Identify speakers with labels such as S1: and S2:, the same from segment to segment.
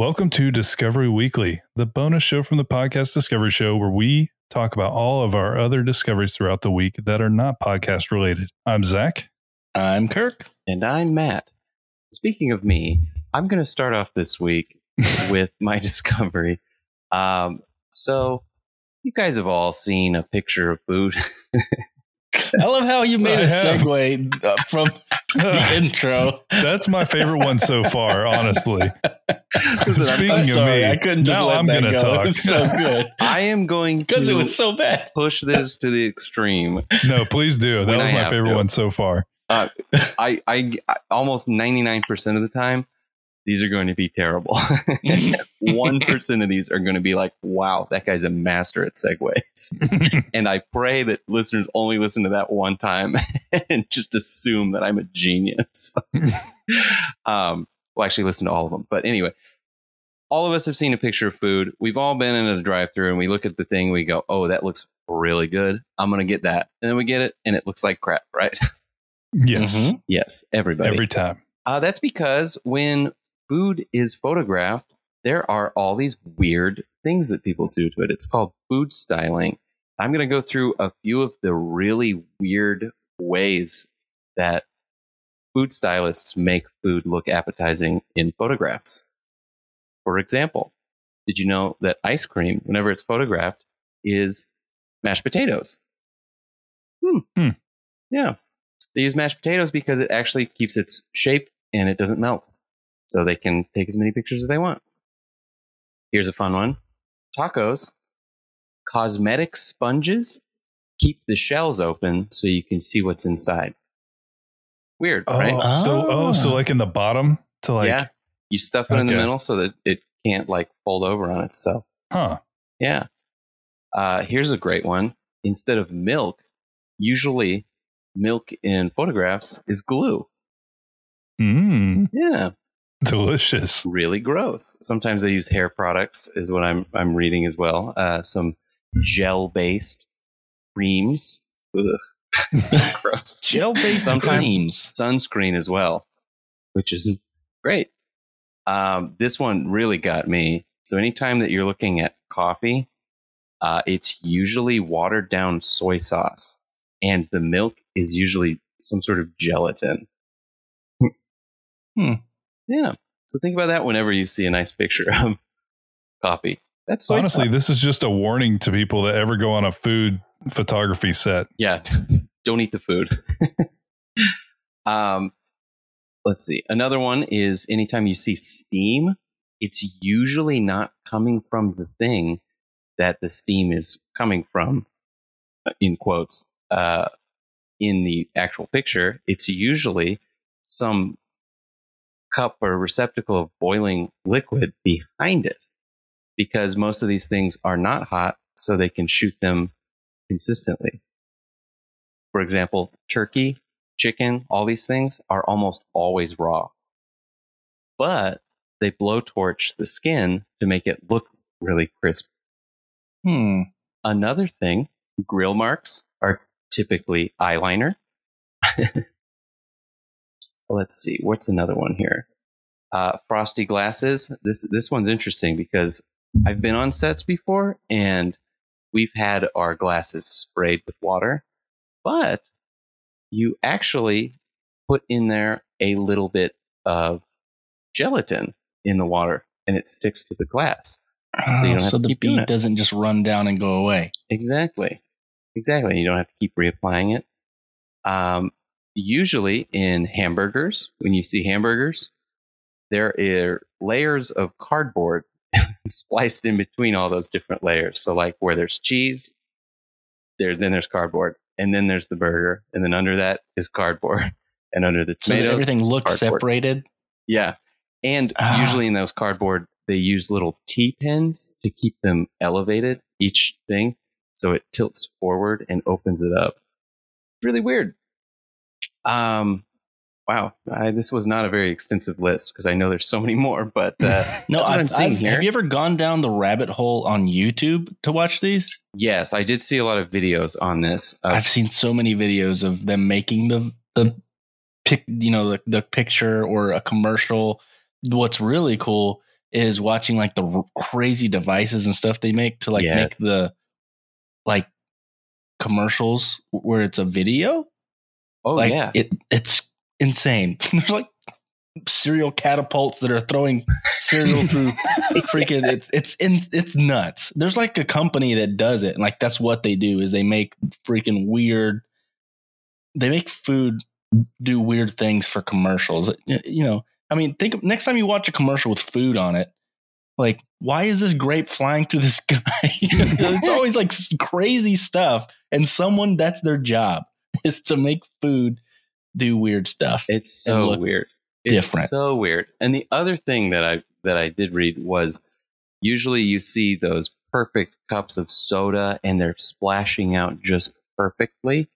S1: Discovery Weekly.
S2: Welcome to Discovery Weekly, the bonus show from the podcast Discovery Show, where we talk about all of our other discoveries throughout the week that are not podcast related. I'm Zach.
S3: I'm Kirk.
S4: And I'm Matt. Speaking of me, I'm going to start off this week with my discovery. Um, so, you guys have all seen a picture of food.
S3: I love how you made
S2: I
S3: a
S2: have.
S3: segue uh, from the intro.
S2: That's my favorite one so far, honestly. Speaking
S3: I'm
S2: of
S3: sorry,
S2: me,
S3: I couldn't just
S2: now
S3: let
S2: I'm
S3: that
S2: gonna
S3: go.
S2: talk.
S3: It was so good
S4: I am going
S3: because it was so bad.
S4: push this to the extreme.
S2: No, please do. That
S4: When
S2: was
S4: I
S2: my favorite
S4: to.
S2: one so far.
S4: Uh, I, I, I almost 99% of the time, these are going to be terrible. 1% of these are going to be like, wow, that guy's a master at segues. and I pray that listeners only listen to that one time and just assume that I'm a genius. um, well, actually, listen to all of them. But anyway, all of us have seen a picture of food. We've all been in a drive through and we look at the thing, we go, oh, that looks really good. I'm going to get that. And then we get it and it looks like crap, right?
S2: Yes,
S3: Mhm.
S4: yes, everybody.
S2: every time.
S4: Uh, that's because when food is photographed, there are all these weird things that people do to it. It's called food styling. I'm going to go through a few of the really weird ways that food stylists make food look appetizing in photographs. For example, did you know that ice cream, whenever it's photographed, is mashed potatoes? Hmm.
S2: Hmm.
S4: Yeah. They use mashed potatoes because it actually keeps its shape and it doesn't melt. So they can take as many pictures as they want. Here's a fun one tacos. Cosmetic sponges keep the shells open so you can see what's inside. Weird,
S2: Oh,
S4: right?
S2: so oh, so
S3: Ah.
S2: like in the bottom to like,
S4: yeah. You stuff it in the middle so that it can't like fold over on itself.
S2: huh?
S4: Yeah. Uh, here's a great one. Instead of milk, usually milk in photographs is glue.
S2: Mm,
S4: Yeah.
S2: delicious.
S4: really gross. Sometimes they use hair products, is what I'm I'm reading as well. Uh, some gel based creams, Ugh. gross.
S3: Gel based creams.
S4: Sunscreen as well, which is great. Um, this one really got me. So anytime that you're looking at coffee, uh, it's usually watered down soy sauce, and the milk is usually some sort of gelatin.
S3: Hmm.
S4: Yeah. So think about that whenever you see a nice picture of coffee. That's
S2: Honestly,
S4: sauce.
S2: this is just a warning to people that ever go on a food photography set.
S4: yeah. Don't eat the food. um, let's see. Another one is anytime you see steam, it's usually not coming from the thing that the steam is coming from. uh, In quotes, uh, in the actual picture, it's usually some cup or receptacle of boiling liquid behind it because most of these things are not hot, so they can shoot them consistently. For example, turkey, chicken, all these things are almost always raw, but they blowtorch the skin to make it look really crisp.
S3: Hmm.
S4: Another thing, grill marks are typically eyeliner. Let's see, what's another one here? Uh, frosty glasses. This this one's interesting because I've been on sets before and we've had our glasses sprayed with water, but you actually put in there a little bit of gelatin in the water and it sticks to the glass. So you
S3: Oh, so
S4: to
S3: the bead doesn't just run down and go away.
S4: Exactly. Exactly. You don't have to keep reapplying it. Um, usually in hamburgers, when you see hamburgers, there are layers of cardboard spliced in between all those different layers. So, like where there's cheese, there then there's cardboard, and then there's the burger, and then under that is cardboard, and under the
S3: So
S4: tomatoes,
S3: everything looks
S4: cardboard.
S3: separated.
S4: yeah. And
S3: Ah.
S4: usually in those cardboard, they use little T pins to keep them elevated, each thing. So it tilts forward and opens it up. Really weird. Um, wow. I, this was not a very extensive list because I know there's so many more, but uh,
S3: No, I've,
S4: I'm seeing
S3: I've-
S4: here.
S3: have you ever gone down the rabbit hole on YouTube to watch these?
S4: yes, I did see a lot of videos on this.
S3: I've seen so many videos of them making the the pic, you know, the, the picture or a commercial what's really cool is watching like the r- crazy devices and stuff they make to like make the like commercials where it's a video.
S4: Oh
S3: like
S4: yeah.
S3: it it's insane. There's like cereal catapults that are throwing cereal through freaking it's it's in it's nuts. There's like a company that does it and like that's what they do is they make freaking weird they make food do weird things for commercials. You know, I mean, think of, next time you watch a commercial with food on it, like why is this grape flying through the sky? it's always like crazy stuff and someone that's their job is to make food do weird stuff.
S4: It's so
S3: look
S4: weird. It's
S3: different.
S4: so weird. And the other thing that I that I did read was usually you see those perfect cups of soda and they're splashing out just perfectly.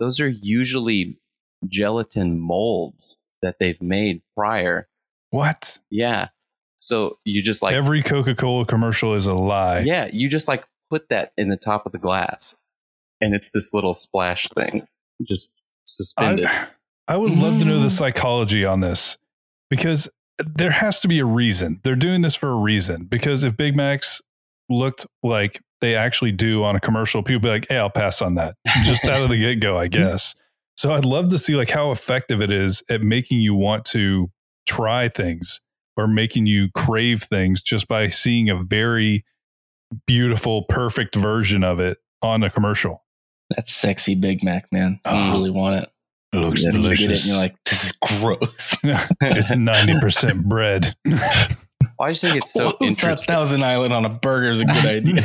S4: Those are usually gelatin molds that they've made prior.
S2: What?
S4: Yeah. So you just like
S2: Every Coca Cola commercial is a lie.
S4: yeah, you just like put that in the top of the glass and it's this little splash thing just suspended.
S2: I, I would love to know the
S3: Mm.
S2: psychology on this because there has to be a reason. They're doing this for a reason. Because if Big Macs looked like they actually do on a commercial, people be like, hey, I'll pass on that just out of the get go, I guess. So I'd love to see like how effective it is at making you want to try things or making you crave things just by seeing a very beautiful, perfect version of it on a commercial.
S3: That sexy Big Mac, man.
S2: Oh,
S3: really want it.
S2: It looks
S3: You get it and
S2: delicious.
S3: you're like, this is gross.
S2: it's 90% bread.
S4: Why do you think it's so
S3: That
S4: interesting.
S3: Thousand Island on a burger is a good idea.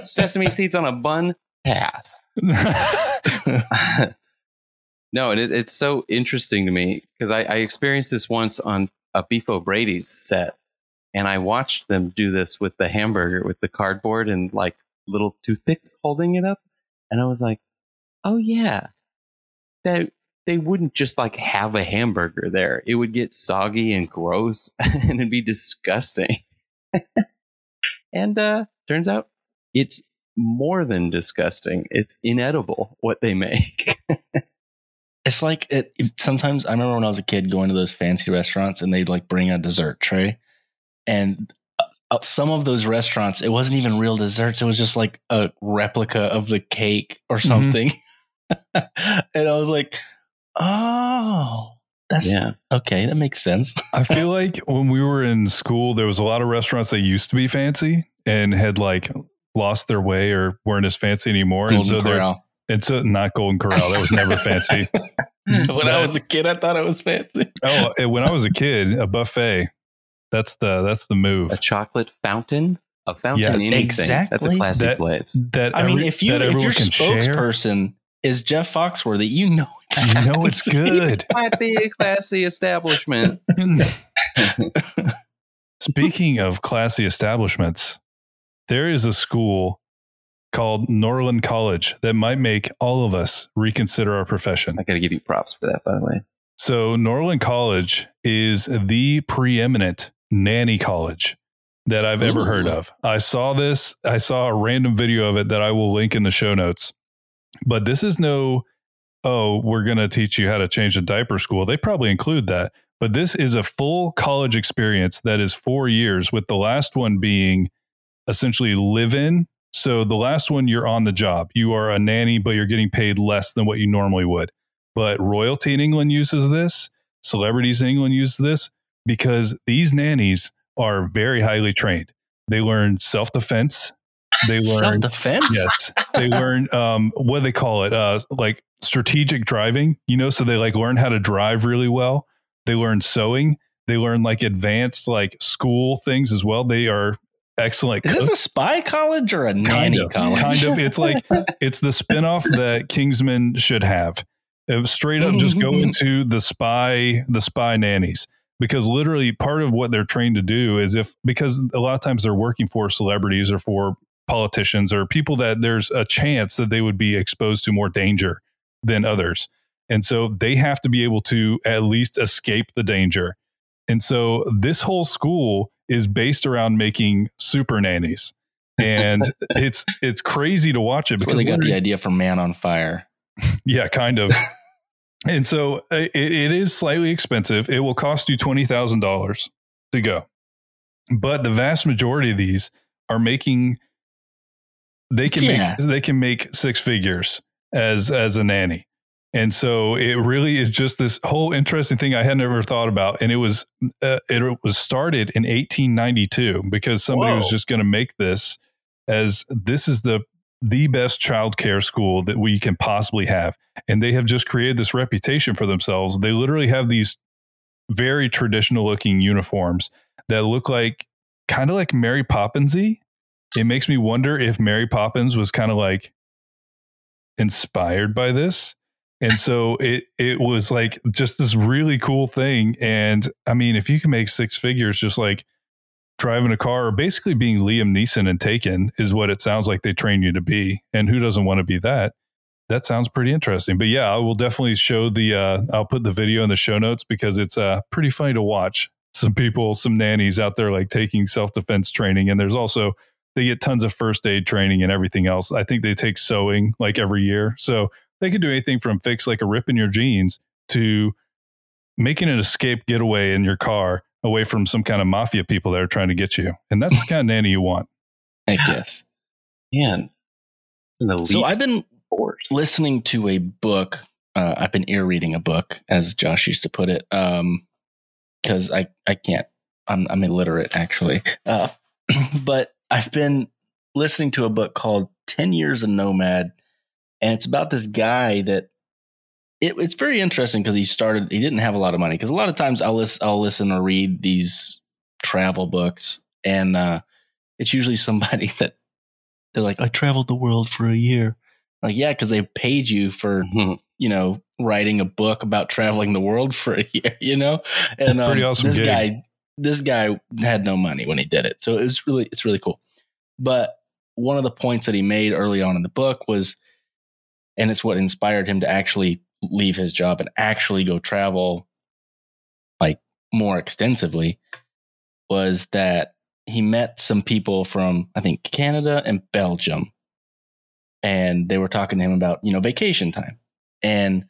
S4: Sesame seeds on a bun, pass. no, and it, it's so interesting to me because I, I experienced this once on a Beef O'Brady's set, and I watched them do this with the hamburger with the cardboard and like little toothpicks holding it up, and I was like, "Oh yeah, that they wouldn't just like have a hamburger there; it would get soggy and gross, and it'd be disgusting." and uh, turns out it's more than disgusting. It's inedible what they make.
S3: it's like it, sometimes I remember when I was a kid going to those fancy restaurants and they'd like bring a dessert tray, and some of those restaurants it wasn't even real desserts; it was just like a replica of the cake or
S2: Mhm.
S3: something. and I was like, "Oh, that's
S4: yeah.
S3: okay. That makes sense."
S2: I feel like when we were in school, there was a lot of restaurants that used to be fancy and had like lost their way or weren't as fancy anymore. and
S3: Golden
S2: so they're, it's a, not Golden Corral. That was never fancy.
S3: when I was a kid, I thought it was fancy.
S2: Oh, when I was a kid, a buffet. That's the that's the move.
S4: A chocolate fountain? A fountain
S2: Yeah,
S4: anything. That's a
S3: exactly.
S4: classy
S2: That-
S4: place.
S2: That
S3: I mean, if you
S2: that
S3: if
S2: everyone
S3: your
S2: can share,
S3: spokesperson is Jeff Foxworthy, you know it's
S2: you know it's
S3: fancy.
S2: good.
S4: Might be a classy establishment.
S2: Speaking of classy establishments, there is a school called Norland College that might make all of us reconsider our profession.
S4: I got to give you props for that, by the way.
S2: So, Norland College is the preeminent nanny college that I've ever
S3: Ooh.
S2: heard of. I saw this, I saw a random video of it that I will link in the show notes. But this is no, oh, we're going to teach you how to change a diaper school. They probably include that. But this is a full college experience that is four years, with the last one being essentially live in. So, the last one, you're on the job. You are a nanny, but you're getting paid less than what you normally would but royalty in England uses this, celebrities in England use this because these nannies are very highly trained. They learn self defense. They learn self
S3: defense.
S2: yes. They learn um, what do they call it, uh, like strategic driving. You know, so they like learn how to drive really well. They learn sewing. They learn like advanced like school things as well. They are excellent.
S3: Is this a spy college or a
S2: kind
S3: nanny
S2: of,
S3: college?
S2: kind of. It's like it's the spinoff that Kingsman should have. It straight up just go into the spy, the spy nannies, because literally part of what they're trained to do is if because a lot of times they're working for celebrities or for politicians or people that there's a chance that they would be exposed to more danger than others. And so they have to be able to at least escape the danger. And so this whole school is based around making super nannies. And it's it's crazy to watch it because
S3: they got the idea for Man on Fire.
S2: yeah, kind of. And so it, it is slightly expensive. It will cost you $20,000 to go. But the vast majority of these are making they can
S3: Yeah.
S2: make they can make six figures as as a nanny. And so it really is just this whole interesting thing I had never thought about. And it was uh, it was started in 1892 because somebody was just going to make this as this is the the best childcare school that we can possibly have. And they have just created this reputation for themselves. They literally have these very traditional looking uniforms that look like kind of like Mary Poppinsy. It makes me wonder if Mary Poppins was kind of like inspired by this. And so it it was like just this really cool thing. And I mean, if you can make six figures just like driving a car or basically being Liam Neeson and Taken is what it sounds like they train you to be. And who doesn't want to be that? That sounds pretty interesting. But yeah, I will definitely show the uh I'll put the video in the show notes because it's uh pretty funny to watch. Some people, some nannies out there like taking self-defense training and there's also they get tons of first aid training and everything else. I think they take sewing like every year. So they can do anything from fix like a rip in your jeans to making an escape getaway in your car away from some kind of mafia people that are trying to get you. And that's the kind of nanny you want.
S3: I guess.
S4: Man, an elite
S3: So I've been
S4: force.
S3: listening to a book. Uh, I've been ear reading a book, as Josh used to put it, because I I can't. I'm I'm illiterate actually, uh, but I've been listening to a book called Ten Years a Nomad, and it's about this guy that. It, it's very interesting because he started. He didn't have a lot of money because a lot of times I'll listen, I'll listen or read these travel books, and uh, it's usually somebody that they're like, "I traveled the world for a year." Like, yeah, because they paid you for
S4: Mhm.
S3: you know writing a book about traveling the world for a year, you know. And um,
S2: awesome
S3: this
S2: gig.
S3: guy, this guy had no money when he did it, so it's really it's really cool. But one of the points that he made early on in the book was, and it's what inspired him to actually leave his job and actually go travel, like more extensively, was that he met some people from I think Canada and Belgium. And they were talking to him about you know vacation time. And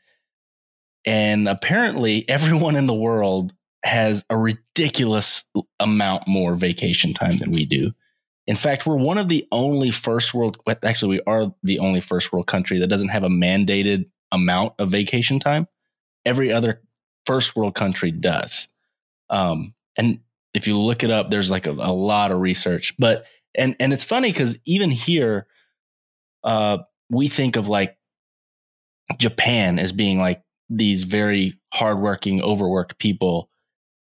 S3: and apparently everyone in the world has a ridiculous amount more vacation time than we do. In fact we're one of the only first world actually we are the only first world country that doesn't have a mandated amount of vacation time every other first world country does um, and if you look it up there's like a, a lot of research but and and it's funny because even here uh, we think of like Japan as being like these very hardworking, overworked people,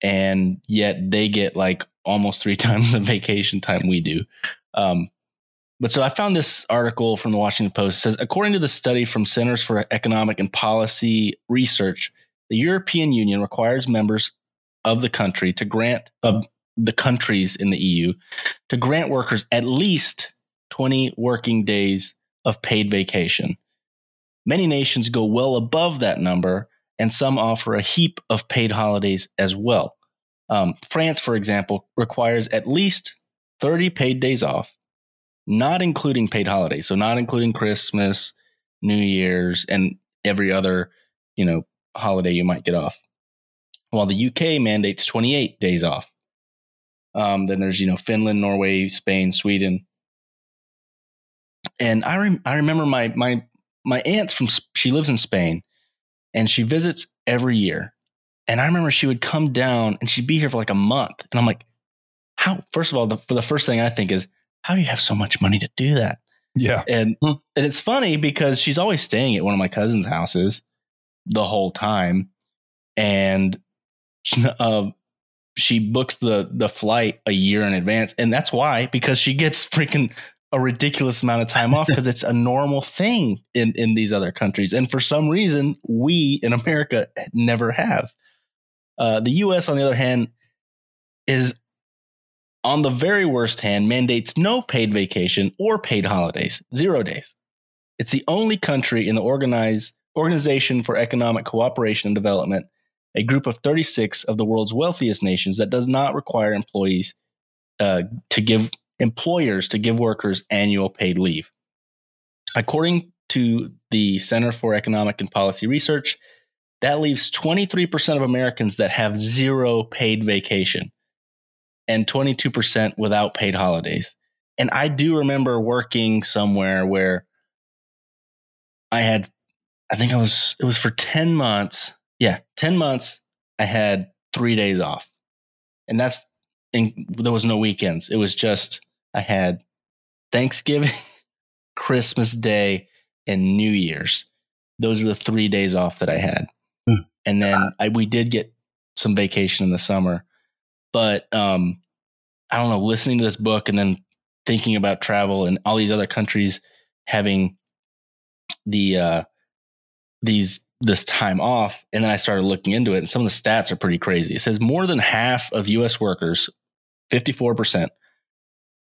S3: and yet they get like almost three times the vacation time we do. Um, but so I found this article from the Washington Post. It says, according to the study from Centers for Economic and Policy Research, the European Union requires members of the country to grant of the countries in the EU to grant workers at least 20 working days of paid vacation. Many nations go well above that number, and some offer a heap of paid holidays as well. Um, France, for example, requires at least 30 paid days off, not including paid holidays. So, not including Christmas, New Year's, and every other, you know, holiday you might get off. While the UK mandates 28 days off. Um, then there's, you know, Finland, Norway, Spain, Sweden, and I rem- I remember my my my aunt's from she lives in Spain, and she visits every year. And I remember she would come down and she'd be here for like a month, and I'm like, how? First of all, the for the first thing I think is, how do you have so much money to do that?
S2: Yeah.
S3: And
S4: Hmm.
S3: and it's funny because she's always staying at one of my cousin's houses the whole time, and uh, she books the the flight a year in advance, and that's why because she gets freaking a ridiculous amount of time off because it's a normal thing in in these other countries, and for some reason we in America never have. Uh, the U.S. on the other hand is on the very worst hand mandates no paid vacation or paid holidays, zero days. It's the only country in the organized Organization for Economic Cooperation and Development, a group of 36 of the world's wealthiest nations that does not require employees uh, to give employers to give workers annual paid leave. According to the Center for Economic and Policy Research, That leaves 23% of Americans that have zero paid vacation and 22% without paid holidays. And I do remember working somewhere where I had, I think I was, it was for 10 months. Yeah, 10 months. I had three days off. And that's, in, there was no weekends. It was just, I had Thanksgiving, Christmas Day, and New Year's. Those were the three days off that I had.
S4: Hmm.
S3: And then I, we did get some vacation in the summer. But um, I don't know, listening to this book and then thinking about travel and all these other countries having the uh, these this time off, and then I started looking into it, and some of the stats are pretty crazy. It says more than half of U.S. workers, fifty four percent,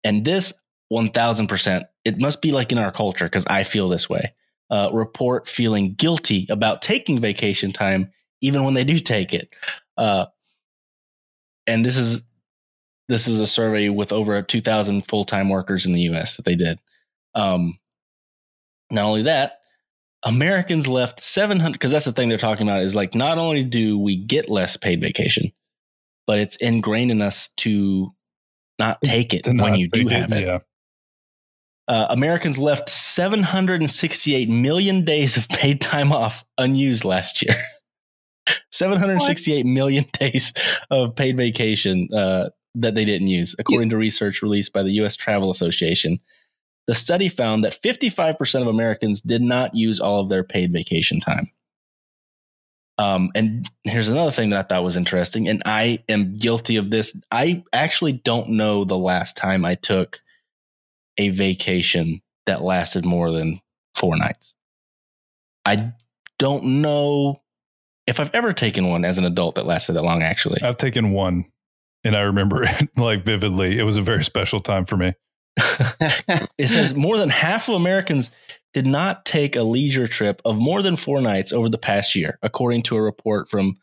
S3: and this one thousand percent, it must be like in our culture because I feel this way. Uh, report feeling guilty about taking vacation time, even when they do take it. Uh, and this is this is a survey with over 2,000 full time workers in the US that they did. Um, not only that, Americans left 700, because that's the thing they're talking about is like, not only do we get less paid vacation, but it's ingrained in us to not take it when you do have it.
S2: Yeah.
S3: Uh, Americans left 768 million days of paid time off unused last year. 768 million days of paid vacation uh, that they didn't use, according to research released by the U.S. Travel Association. The study found that 55% of Americans did not use all of their paid vacation time. Um, and here's another thing that I thought was interesting, and I am guilty of this. I actually don't know the last time I took a vacation that lasted more than four nights. I don't know if I've ever taken one as an adult that lasted that long, actually.
S2: I've taken one and I remember it like vividly. It was a very special time for me.
S3: it says more than half of Americans did not take a leisure trip of more than four nights over the past year, according to a report from,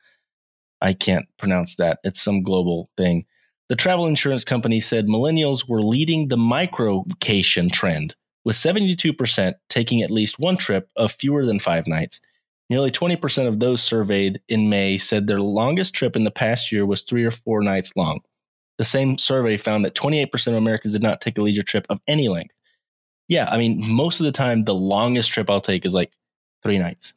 S3: I can't pronounce that, it's some global thing. The travel insurance company said millennials were leading the microcation trend, with 72% taking at least one trip of fewer than five nights. Nearly 20% of those surveyed in May said their longest trip in the past year was three or four nights long. The same survey found that 28% of Americans did not take a leisure trip of any length. Yeah, I mean, most of the time, the longest trip I'll take is like three nights.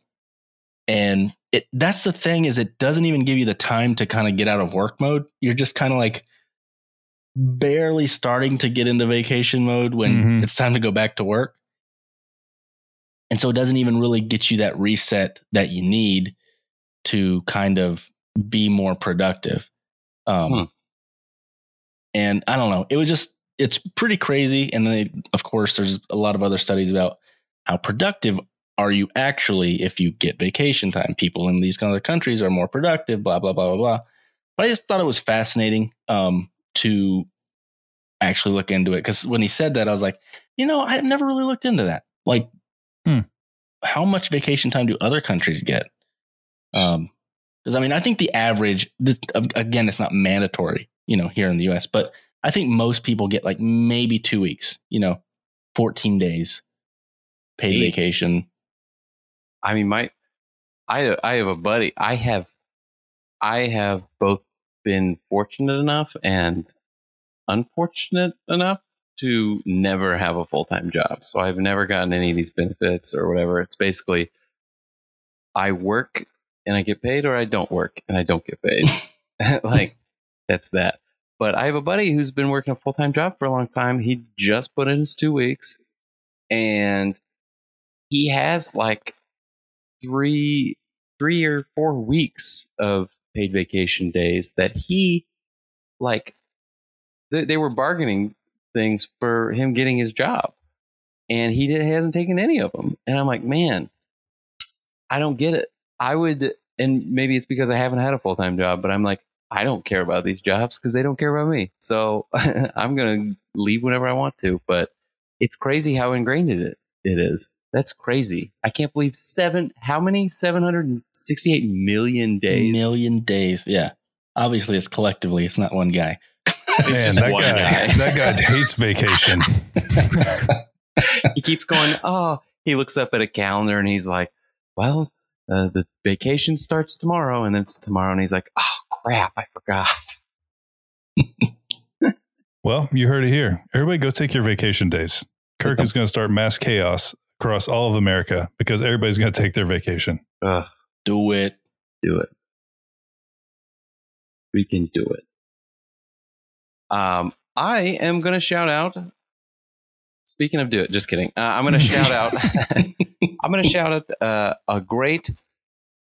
S3: And it that's the thing is it doesn't even give you the time to kind of get out of work mode. You're just kind of like barely starting to get into vacation mode when
S2: Mhm.
S3: it's time to go back to work. And so it doesn't even really get you that reset that you need to kind of be more productive. Um,
S4: Hmm.
S3: And I don't know. It was just, it's pretty crazy. And then, they, of course, there's a lot of other studies about how productive are you actually if you get vacation time. People in these kind of countries are more productive, blah, blah, blah, blah, blah. But I just thought it was fascinating um, to actually look into it. Because when he said that, I was like, you know, I've never really looked into that. Like,
S2: Hmm.
S3: how much vacation time do other countries get? Um, because I mean, I think the average, this, again, it's not mandatory, you know, here in the U.S., but I think most people get like maybe two weeks, you know, fourteen days paid
S4: Eight.
S3: vacation.
S4: I mean, my, I I have a buddy. I have, I have both been fortunate enough and unfortunate enough to never have a full time job. So I've never gotten any of these benefits or whatever. It's basically, I work and I get paid, or I don't work and I don't get paid. like that's that. But I have a buddy who's been working a full time job for a long time. He just put in his two weeks, and he has like three three or four weeks of paid vacation days that he like they, they were bargaining things for him getting his job and he did, hasn't taken any of them and i'm like man i don't get it i would and maybe it's because i haven't had a full-time job but i'm like i don't care about these jobs because they don't care about me so i'm gonna leave whenever i want to but it's crazy how ingrained it it is that's crazy. I can't believe seven. How many? Seven hundred and sixty-eight million days.
S3: Million days. Yeah. Obviously, it's collectively, it's not one guy.
S4: It's
S2: Man, that guy,
S4: guy.
S2: that guy hates vacation.
S4: he keeps going. Oh, he looks up at a calendar and he's like, "Well, uh, the vacation starts tomorrow, and then it's tomorrow, and he's like, oh crap, I forgot.
S2: Well, you heard it here. Everybody go take your vacation days. Kirk is going to start mass chaos across all of America because everybody's going to take their vacation.
S4: Ugh,
S3: Do it.
S4: do it. We can do it. Um, I am going to shout out. Speaking of do it, just kidding. Uh, I'm going to shout out. I'm going to shout out uh, a great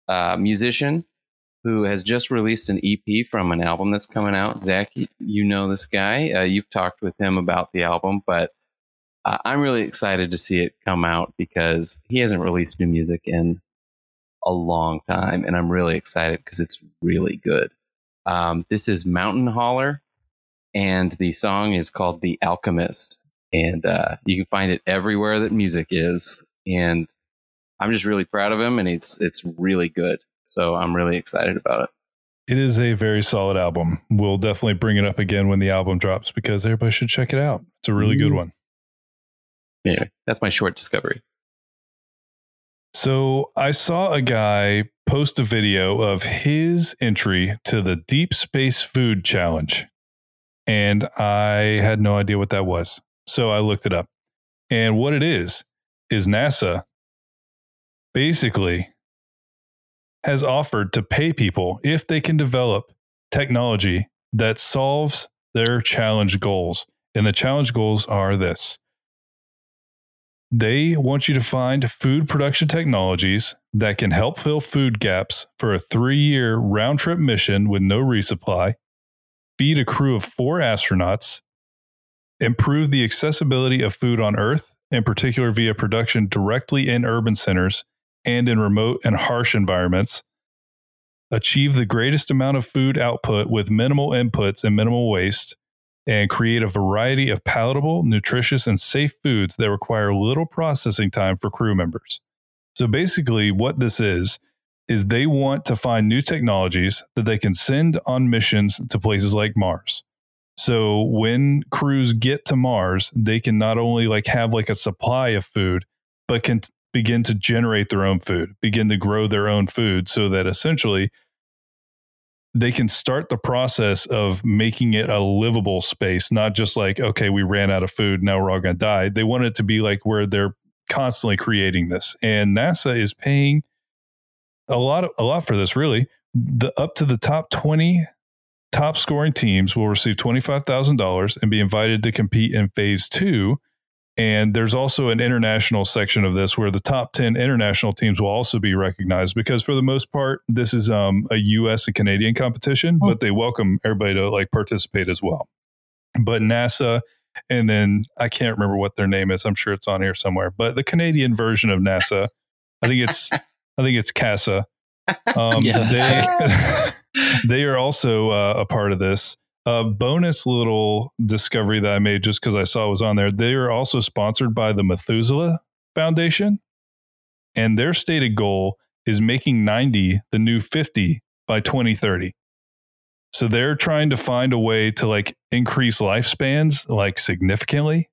S4: uh, musician who has just released an EP from an album that's coming out. Zach, you know this guy. Uh, you've talked with him about the album, but uh, I'm really excited to see it come out because he hasn't released new music in a long time, and I'm really excited because it's really good. Um, this is Mountain Holler, and the song is called "The Alchemist," and uh, you can find it everywhere that music is. And I'm just really proud of him, and it's it's really good. So I'm really excited about it.
S2: It is a very solid album. We'll definitely bring it up again when the album drops because everybody should check it out. It's a really good
S4: Mhm.
S2: one.
S4: Anyway, that's my short discovery.
S2: So I saw a guy post a video of his entry to the Deep Space Food Challenge. And I had no idea what that was. So I looked it up. And what it is, is NASA basically has offered to pay people if they can develop technology that solves their challenge goals. And the challenge goals are this they want you to find food production technologies that can help fill food gaps for a three year round trip mission with no resupply, feed a crew of four astronauts, improve the accessibility of food on Earth, in particular via production directly in urban centers and in remote and harsh environments, achieve the greatest amount of food output with minimal inputs and minimal waste, and create a variety of palatable, nutritious, and safe foods that require little processing time for crew members. So basically, what this is, is they want to find new technologies that they can send on missions to places like Mars. So when crews get to Mars, they can not only like have like a supply of food, but can begin to generate their own food, begin to grow their own food so that essentially they can start the process of making it a livable space, not just like, okay, we ran out of food, now we're all going to die. They want it to be like where they're constantly creating this. And NASA is paying a lot of, a lot for this really. The up to the top 20 top scoring teams will receive $25,000 and be invited to compete in phase 2 and there's also an international section of this where the top 10 international teams will also be recognized because for the most part, this is um, a US and Canadian competition, but they welcome everybody to like participate as well. But NASA, and then I can't remember what their name is. I'm sure it's on here somewhere, but the Canadian version of NASA, I think it's, I think it's CASA. Um,
S3: Yeah,
S2: they, they are also uh, a part of this. A bonus little discovery that I made just because I saw it was on there. They are also sponsored by the Methuselah Foundation, and their stated goal is making 90 the new 50 by 2030. So they're trying to find a way to like increase lifespans like significantly.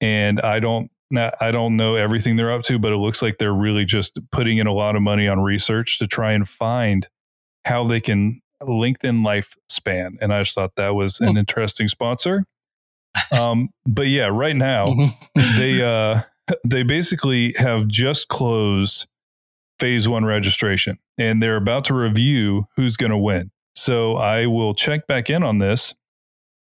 S2: And I don't I don't know everything they're up to, but it looks like they're really just putting in a lot of money on research to try and find how they can lengthen lifespan. And I just thought that was an interesting sponsor. Um, but yeah, right now they uh they basically have just closed phase one registration and they're about to review who's going to win. So I will check back in on this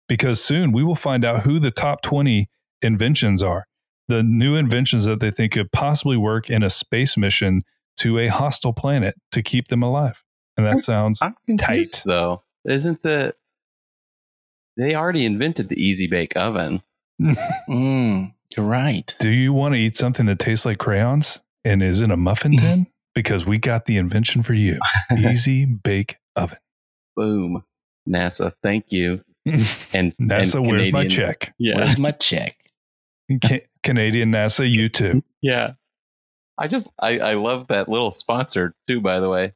S2: because soon we will find out who the top 20 inventions are. The new inventions that they think could possibly work in a space mission to a hostile planet to keep them alive. And that sounds
S4: I'm confused
S2: Tight.
S4: though. Isn't the they already invented the easy bake oven?
S3: Mm, you're right.
S2: Do you want to eat something that tastes like crayons and is in a muffin tin? Because we got the invention for you. Easy bake oven.
S4: Boom. NASA, thank you. And
S2: NASA,
S4: and
S2: where's my check?
S4: Yeah.
S3: Where's my check?
S2: Ca- Canadian NASA, you too.
S4: Yeah. I just I, I love that little sponsor too, by the way.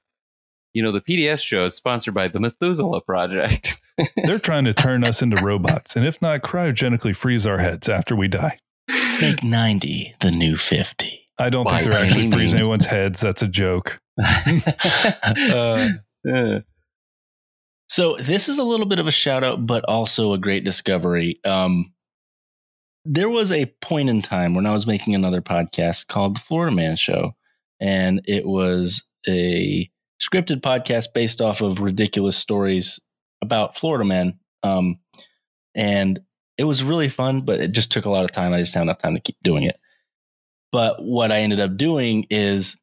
S4: You know, the PDS show is sponsored by the Methuselah Project.
S2: They're trying to turn us into robots, and if not, cryogenically freeze our heads after we die.
S3: Make 90 the new 50.
S2: I don't
S4: By
S2: think they're actually freezing
S4: means.
S2: anyone's heads. That's a joke.
S3: Uh,
S4: Uh,
S3: So this is a little bit of a shout out, but also a great discovery. Um, there was a point in time when I was making another podcast called The Florida Man Show, and it was a scripted podcast based off of ridiculous stories about Florida Man. Um, and it was really fun, but it just took a lot of time. I just had enough time to keep doing it. But what I ended up doing is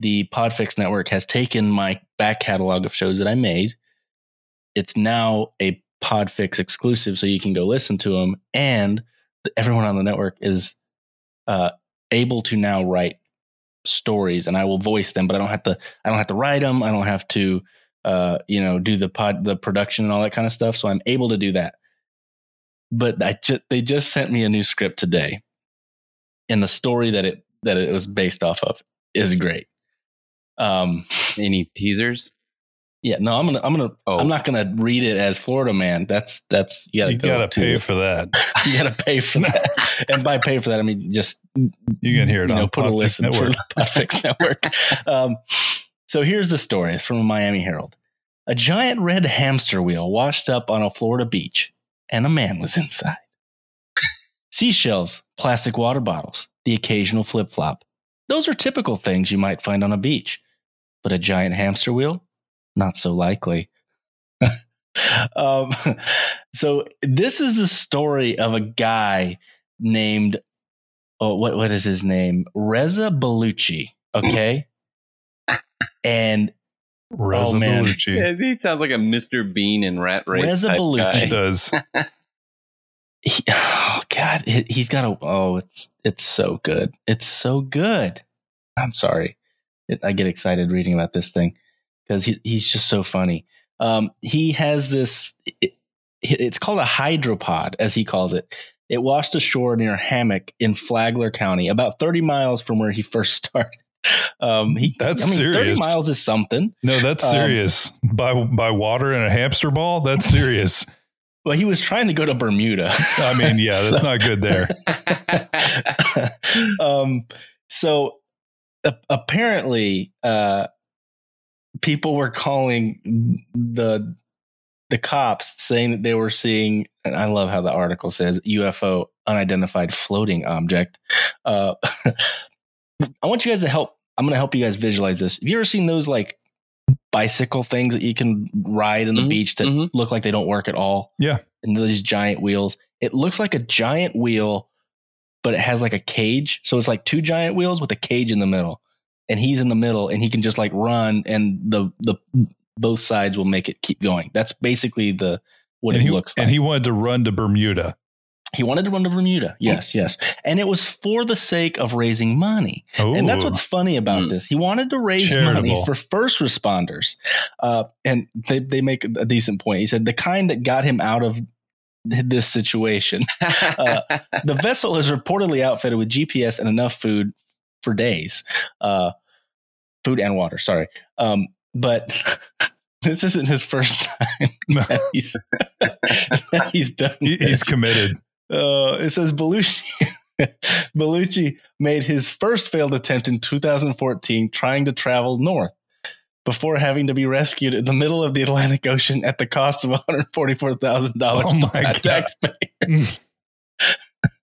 S3: the Podfix Network has taken my back catalog of shows that I made it's now a Podfix exclusive, so you can go listen to them. And everyone on the network is uh, able to now write stories, and I will voice them, but I don't have to. I don't have to write them. I don't have to, uh, you know, do the pod, the production and all that kind of stuff. So I'm able to do that. But I just they just sent me a new script today, and the story that it that it was based off of is great. Um,
S4: any teasers?
S3: Yeah, no, I'm gonna, I'm gonna,
S4: Oh.
S3: I'm not gonna read it as Florida man. That's that's you gotta
S2: You
S3: go
S2: got to
S3: to-
S2: pay for that.
S3: you gotta pay for that, and by pay for that, I mean just
S2: You can hear it
S3: you
S2: on
S3: know, put a
S2: Podfix
S3: listen
S2: Network.
S3: for the Podfix Network. Um, so here's the story It's from a Miami Herald. A giant red hamster wheel washed up on a Florida beach, and a man was inside. Seashells, plastic water bottles, the occasional flip flop. Those are typical things you might find on a beach. But a giant hamster wheel? Not so likely. um, so this is the story of a guy named oh what what is his name Reza Baluchi okay and
S2: Reza
S3: Oh, man.
S2: Baluchi.
S4: Yeah, he sounds like a Mr. Bean in Rat Race.
S3: Reza
S4: type
S3: Baluchi.
S2: It
S4: guy.
S2: does.
S3: he, oh god he, he's got a oh it's it's so good it's so good I'm sorry It- I get excited reading about this thing because he, he's just so funny um he has this it, it's called a hydropod as he calls it it washed ashore near Hammock in Flagler County, about 30 miles from where he first started. Um, he,
S2: That's
S3: I mean,
S2: serious.
S3: 30 miles is something.
S2: No, that's
S3: Um,
S2: serious. by by water and a hamster ball, that's serious.
S3: Well, he was trying to go to Bermuda.
S2: I mean, yeah, that's not good there.
S3: um, so a- apparently, uh, people were calling the the cops saying that they were seeing, and I love how the article says UFO, unidentified floating object. Uh, I want you guys to help. I'm going to help you guys visualize this. Have you ever seen those like bicycle things that you can ride on the
S4: Mhm,
S3: beach that
S4: mhm.
S3: look like they don't work at all?
S2: Yeah.
S3: And these giant wheels. It looks like a giant wheel, but it has like a cage. So it's like two giant wheels with a cage in the middle. And he's in the middle and he can just like run and the the both sides will make it keep going. That's basically the what
S2: and
S3: it
S2: he,
S3: looks like.
S2: and he wanted to run to Bermuda.
S3: He wanted to run to Bermuda. Yes, yes. And it was for the sake of raising money.
S2: Oh,
S3: And that's what's funny about
S4: Mm.
S3: this. He wanted to raise
S2: Charitable.
S3: money for first responders. Uh, and they, they make a decent point. He said the kind that got him out of this situation. Uh, the vessel is reportedly outfitted with GPS and enough food for days. Uh, food and water, sorry. Um, but this isn't his first time that he's, that he's done
S2: He- he's committed.
S3: Uh, it says Baluchi. Baluchi made his first failed attempt in 2014 trying to travel north before having to be rescued in the middle of the Atlantic Ocean at the cost of $144,000
S2: Oh
S3: to
S2: my God.
S3: taxpayers.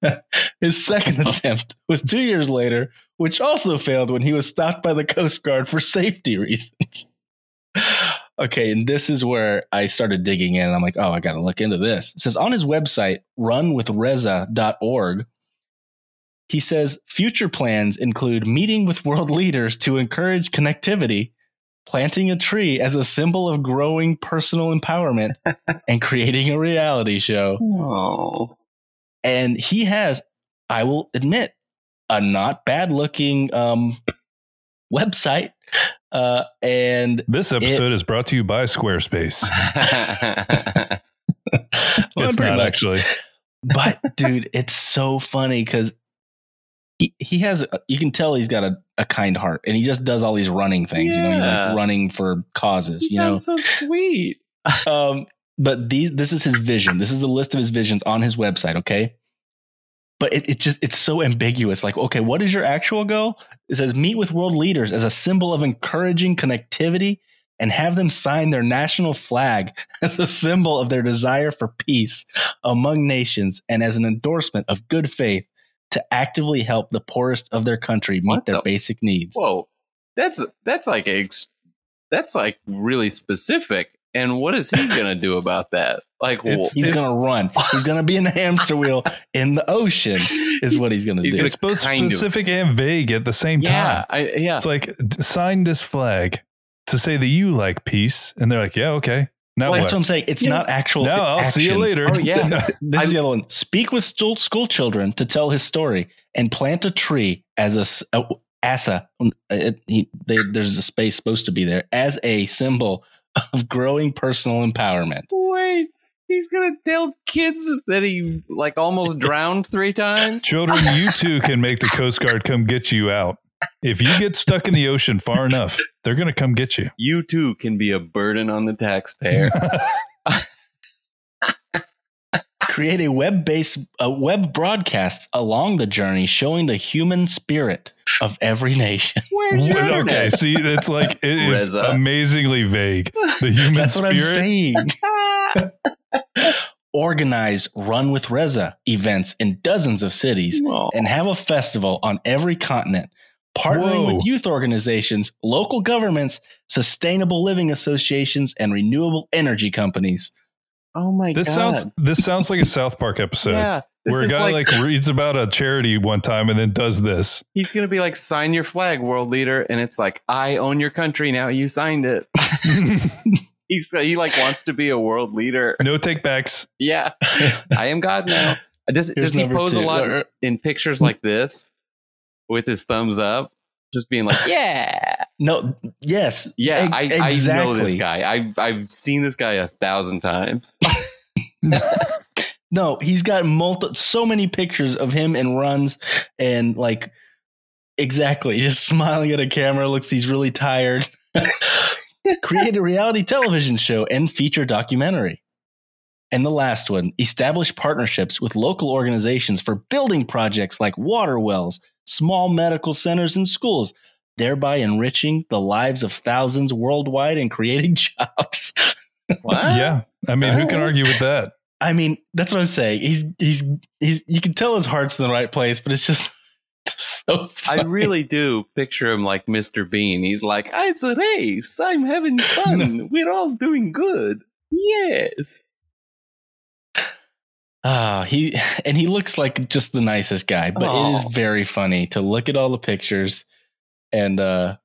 S3: his second attempt was two years later, which also failed when he was stopped by the Coast Guard for safety reasons. Okay, and this is where I started digging in. I'm like, oh, I got to look into this. It says on his website, runwithreza.org, he says future plans include meeting with world leaders to encourage connectivity, planting a tree as a symbol of growing personal empowerment, and creating a reality show.
S4: oh.
S3: And he has, I will admit, a not bad looking um, website. Uh, and
S2: This episode is brought to you by Squarespace.
S3: well,
S2: it's
S3: pretty
S2: not
S3: much.
S2: actually.
S3: but dude, it's so funny because he, he has you can tell he's got a, a kind heart and he just does all these running things. You know, he's like running for causes.
S4: He
S3: you know,
S4: so sweet.
S3: um, but these this is his vision. This is the list of his visions on his website. Okay, but it, it just it's so ambiguous. Like, okay, what is your actual goal? It says meet with world leaders as a symbol of encouraging connectivity and have them sign their national flag as a symbol of their desire for peace among nations and as an endorsement of good faith to actively help the poorest of their country meet
S4: What
S3: their
S4: the-
S3: basic needs.
S4: Whoa, that's that's like a, that's like really specific. And what is he gonna do about that? Like,
S2: It's-
S3: He's
S2: It's-
S3: gonna run. He's gonna be in the hamster wheel in the ocean. Is what he's gonna
S4: He's
S3: do.
S4: gonna
S2: It's both
S4: kind of-
S2: specific and vague at the same
S4: yeah,
S2: time.
S4: I, yeah.
S2: It's like sign this flag to say that you like peace, and they're like, yeah, okay. Now
S3: That's
S2: what?
S3: what I'm saying. It's
S4: Yeah.
S3: not actual.
S2: Now I'll see you later.
S4: Oh, yeah.
S3: This
S4: I-
S3: is the other one. Speak with school, school children to tell his story and plant a tree as a, s- a- as a uh, it, he, they, there's a space supposed to be there as a symbol of growing personal empowerment.
S4: Wait, he's gonna tell kids that he like almost drowned three times.
S2: Children, you too can make the Coast Guard come get you out. If you get stuck in the ocean far enough, they're going to come get you.
S4: You too can be a burden on the taxpayer.
S3: Create a web-based uh, web broadcast along the journey, showing the human spirit of every nation.
S4: Where's your
S2: okay,
S4: internet?
S2: see, it's like it is
S4: Reza.
S2: amazingly vague. The human
S3: That's what I'm
S2: spirit.
S3: saying. Organize Run with Reza events in dozens of cities
S4: Oh,
S3: and have a festival on every continent, partnering
S2: Whoa.
S3: with youth organizations, local governments, sustainable living associations, and renewable energy companies.
S4: Oh my
S2: This
S4: god!
S2: sounds this sounds like a South Park episode
S4: yeah,
S2: where a guy like, reads about a charity one time and then does this.
S4: he's gonna be like, sign your flag, world leader, and it's like, I own your country now. You signed it. He's he like wants to be a world leader.
S2: no take backs.
S4: Yeah, I am God now. Does
S3: Here's
S4: does he
S3: number
S4: pose a lot in pictures like this with his thumbs up, just being like, yeah,
S3: No, yes,
S4: yeah, I know this guy. I've I've seen this guy a thousand times.
S3: No, he's got multi so many pictures of him in runs and like exactly just smiling at a camera. Looks he's really tired. Create a reality television show and feature documentary. And the last one, establish partnerships with local organizations for building projects like water wells, small medical centers, and schools, thereby enriching the lives of thousands worldwide and creating jobs.
S4: What?
S2: yeah, I mean, who can argue with that?
S3: I mean, that's what I'm saying. He's he's he's you can tell his heart's in the right place, but it's just so
S4: I really do picture him like Mr. Bean. He's like, "Ah, it's a race. I'm having fun. We're all doing good. Yes.
S3: Ah, he and he looks like just the nicest guy, but it is very funny to look at all the pictures and uh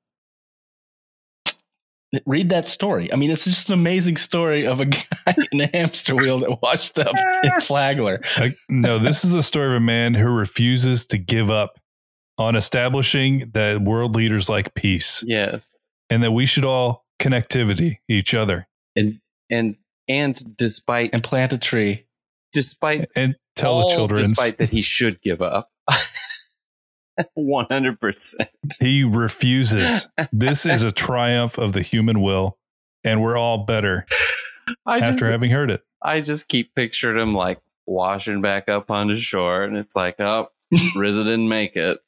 S3: read that story. I mean, it's just an amazing story of a guy in a hamster wheel that washed up in Flagler.
S2: Like, no, this is the story of a man who refuses to give up on establishing that world leaders like peace
S4: Yes.
S2: and that we should all connectivity each other
S4: And and and despite
S3: And plant a tree.
S4: Despite
S2: and tell
S4: all
S2: the children
S4: despite that he should give up. One hundred percent.
S2: he refuses. This is a triumph of the human will, and we're all better
S4: I just
S2: after having heard it.
S4: I just keep picturing him like washing back up on the shore, and it's like, oh, Reza didn't make it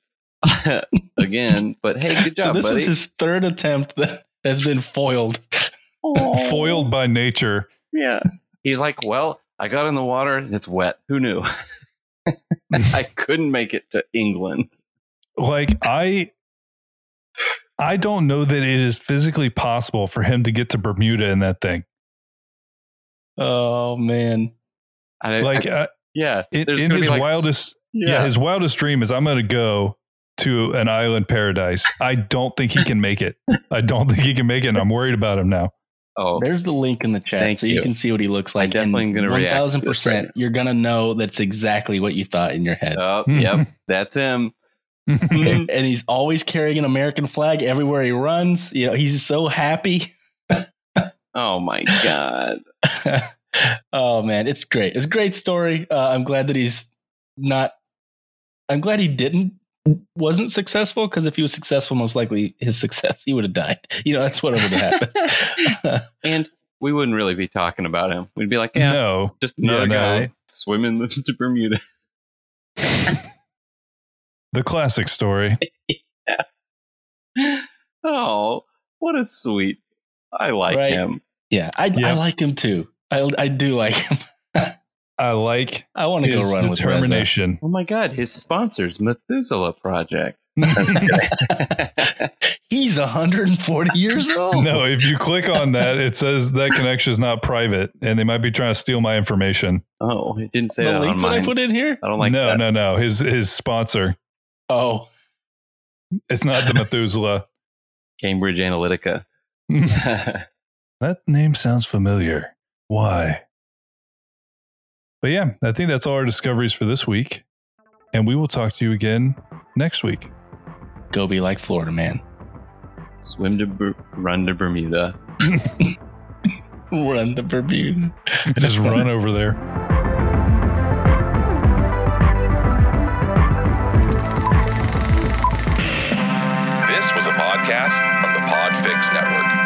S4: again. But hey, good
S3: So
S4: job,
S3: this
S4: buddy.
S3: is his third attempt that has been foiled.
S4: Aw.
S2: Foiled by nature.
S4: Yeah. He's like, well, I got in the water. and It's wet. Who knew? I couldn't make it to England.
S2: Like I I don't know that it is physically possible for him to get to Bermuda in that thing.
S3: Oh man.
S4: I,
S2: Like
S4: I-
S2: uh,
S4: yeah,
S2: in, in his
S4: like-
S2: wildest yeah.
S4: Yeah,
S2: his wildest dream is I'm going to go to an island paradise. I don't think he can make it. I don't think he can make it. And I'm worried about him now.
S4: Oh,
S3: There's the link in the chat so you.
S4: you.
S3: can see what he looks like.
S4: definitely
S3: and
S4: gonna react to
S3: 1000% you're going to know that's exactly what you thought in your head.
S4: oh, yep, that's him.
S3: and, and he's always carrying an American flag everywhere he runs. You know, he's so happy.
S4: Oh my god.
S3: oh man, it's great. It's a great story. Uh, I'm glad that he's not. I'm glad he didn't wasn't successful because if he was successful, most likely his success he would have died. You know, that's what would have happened.
S4: And we wouldn't really be talking about him. We'd be like, yeah,
S2: No.
S4: just another
S2: Yeah, no.
S4: guy swimming to Bermuda.
S2: the classic story.
S4: oh, what a sweet. I like
S3: Right.
S4: him.
S3: Yeah, I,
S2: Yeah.
S3: I like him too. I I do like him.
S2: I like
S3: I want to go
S2: his
S3: run with Reza.
S2: determination.
S4: Oh my God, his sponsors, Methuselah Project.
S3: He's 140 years old.
S2: no, if you click on that, it says that connection is not private, and they might be trying to steal my information.
S4: oh, it didn't say
S3: the
S4: that
S3: link that I
S4: mine.
S3: put in here.
S4: I don't like
S2: no,
S4: that.
S2: no, no. His his sponsor.
S3: Oh,
S2: It's not the Methuselah.
S4: Cambridge Analytica.
S2: that name sounds familiar. Why? But yeah, I think that's all our discoveries for this week. And we will talk to you again next week.
S3: go be like Florida man.
S4: Swim to Ber- run to Bermuda.
S3: Run to Bermuda.
S2: Just run over there.
S1: This was a podcast from the Podfix Network.